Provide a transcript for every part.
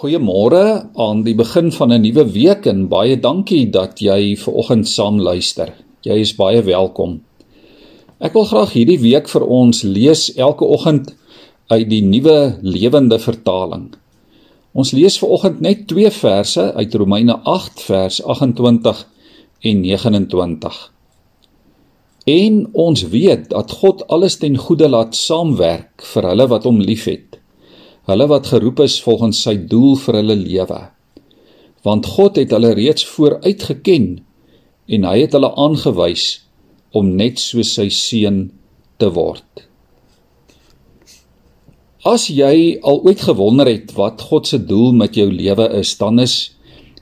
Goeiemôre aan die begin van 'n nuwe week en baie dankie dat jy ver oggend saam luister. Jy is baie welkom. Ek wil graag hierdie week vir ons lees elke oggend uit die nuwe lewende vertaling. Ons lees ver oggend net twee verse uit Romeine 8 vers 28 en 29. En ons weet dat God alles ten goeie laat saamwerk vir hulle wat hom liefhet hulle wat geroep is volgens sy doel vir hulle lewe. Want God het hulle reeds vooruit geken en hy het hulle aangewys om net so sy seun te word. As jy al ooit gewonder het wat God se doel met jou lewe is, dan is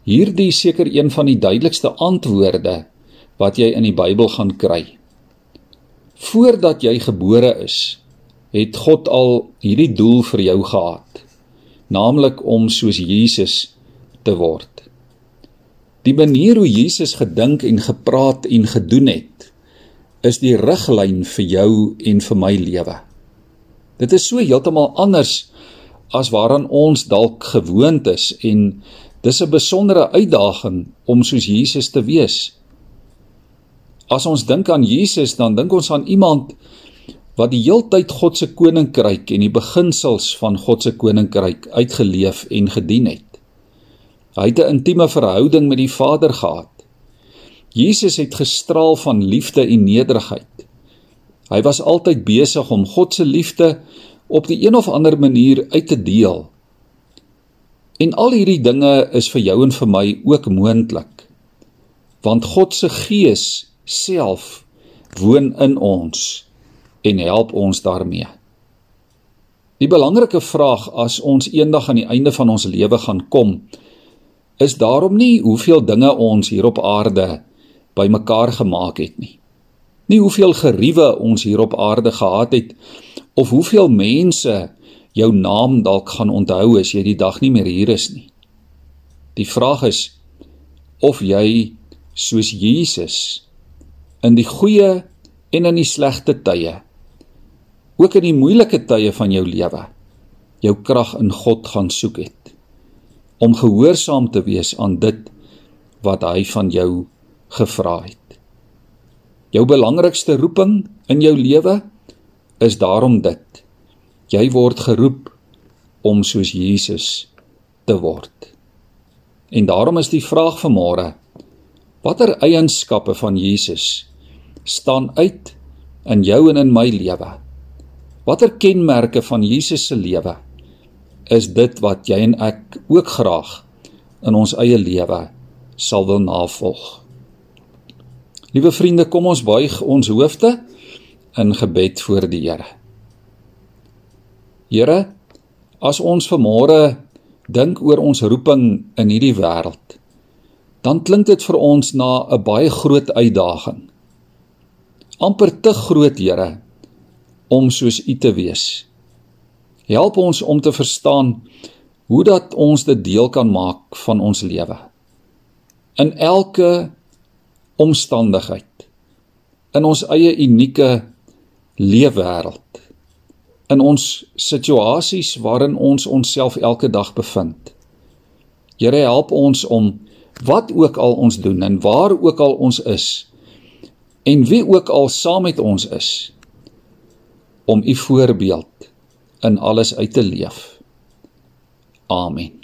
hierdie seker een van die duidelikste antwoorde wat jy in die Bybel gaan kry. Voordat jy gebore is, het God al hierdie doel vir jou gehad, naamlik om soos Jesus te word. Die manier hoe Jesus gedink en gepraat en gedoen het, is die riglyn vir jou en vir my lewe. Dit is so heeltemal anders as waaraan ons dalk gewoond is en dis 'n besondere uitdaging om soos Jesus te wees. As ons dink aan Jesus, dan dink ons aan iemand wat die heeltyd God se koninkryk en die beginsels van God se koninkryk uitgeleef en gedien het. Hy het 'n intieme verhouding met die Vader gehad. Jesus het gestraal van liefde en nederigheid. Hy was altyd besig om God se liefde op die een of ander manier uit te deel. En al hierdie dinge is vir jou en vir my ook moontlik. Want God se Gees self woon in ons en help ons daarmee. Die belangrike vraag as ons eendag aan die einde van ons lewe gaan kom, is daarom nie hoeveel dinge ons hier op aarde bymekaar gemaak het nie. Nie hoeveel geriewe ons hier op aarde gehad het of hoeveel mense jou naam dalk gaan onthou as jy die dag nie meer hier is nie. Die vraag is of jy soos Jesus in die goeie en in die slegte tye ook in die moeilike tye van jou lewe jou krag in God gaan soek het om gehoorsaam te wees aan dit wat hy van jou gevra het. Jou belangrikste roeping in jou lewe is daarom dit. Jy word geroep om soos Jesus te word. En daarom is die vraag vanmôre: Watter eienskappe van Jesus staan uit in jou en in my lewe? Watter kenmerke van Jesus se lewe is dit wat jy en ek ook graag in ons eie lewe sal wil navolg? Liewe vriende, kom ons buig ons hoofde in gebed voor die Here. Here, as ons vanmôre dink oor ons roeping in hierdie wêreld, dan klink dit vir ons na 'n baie groot uitdaging. amper te groot, Here, om soos U te wees. Help ons om te verstaan hoe dat ons dit deel kan maak van ons lewe. In elke omstandigheid in ons eie unieke leefwêreld in ons situasies waarin ons onsself elke dag bevind. Here help ons om wat ook al ons doen en waar ook al ons is en wie ook al saam met ons is om u voorbeeld in alles uit te leef. Amen.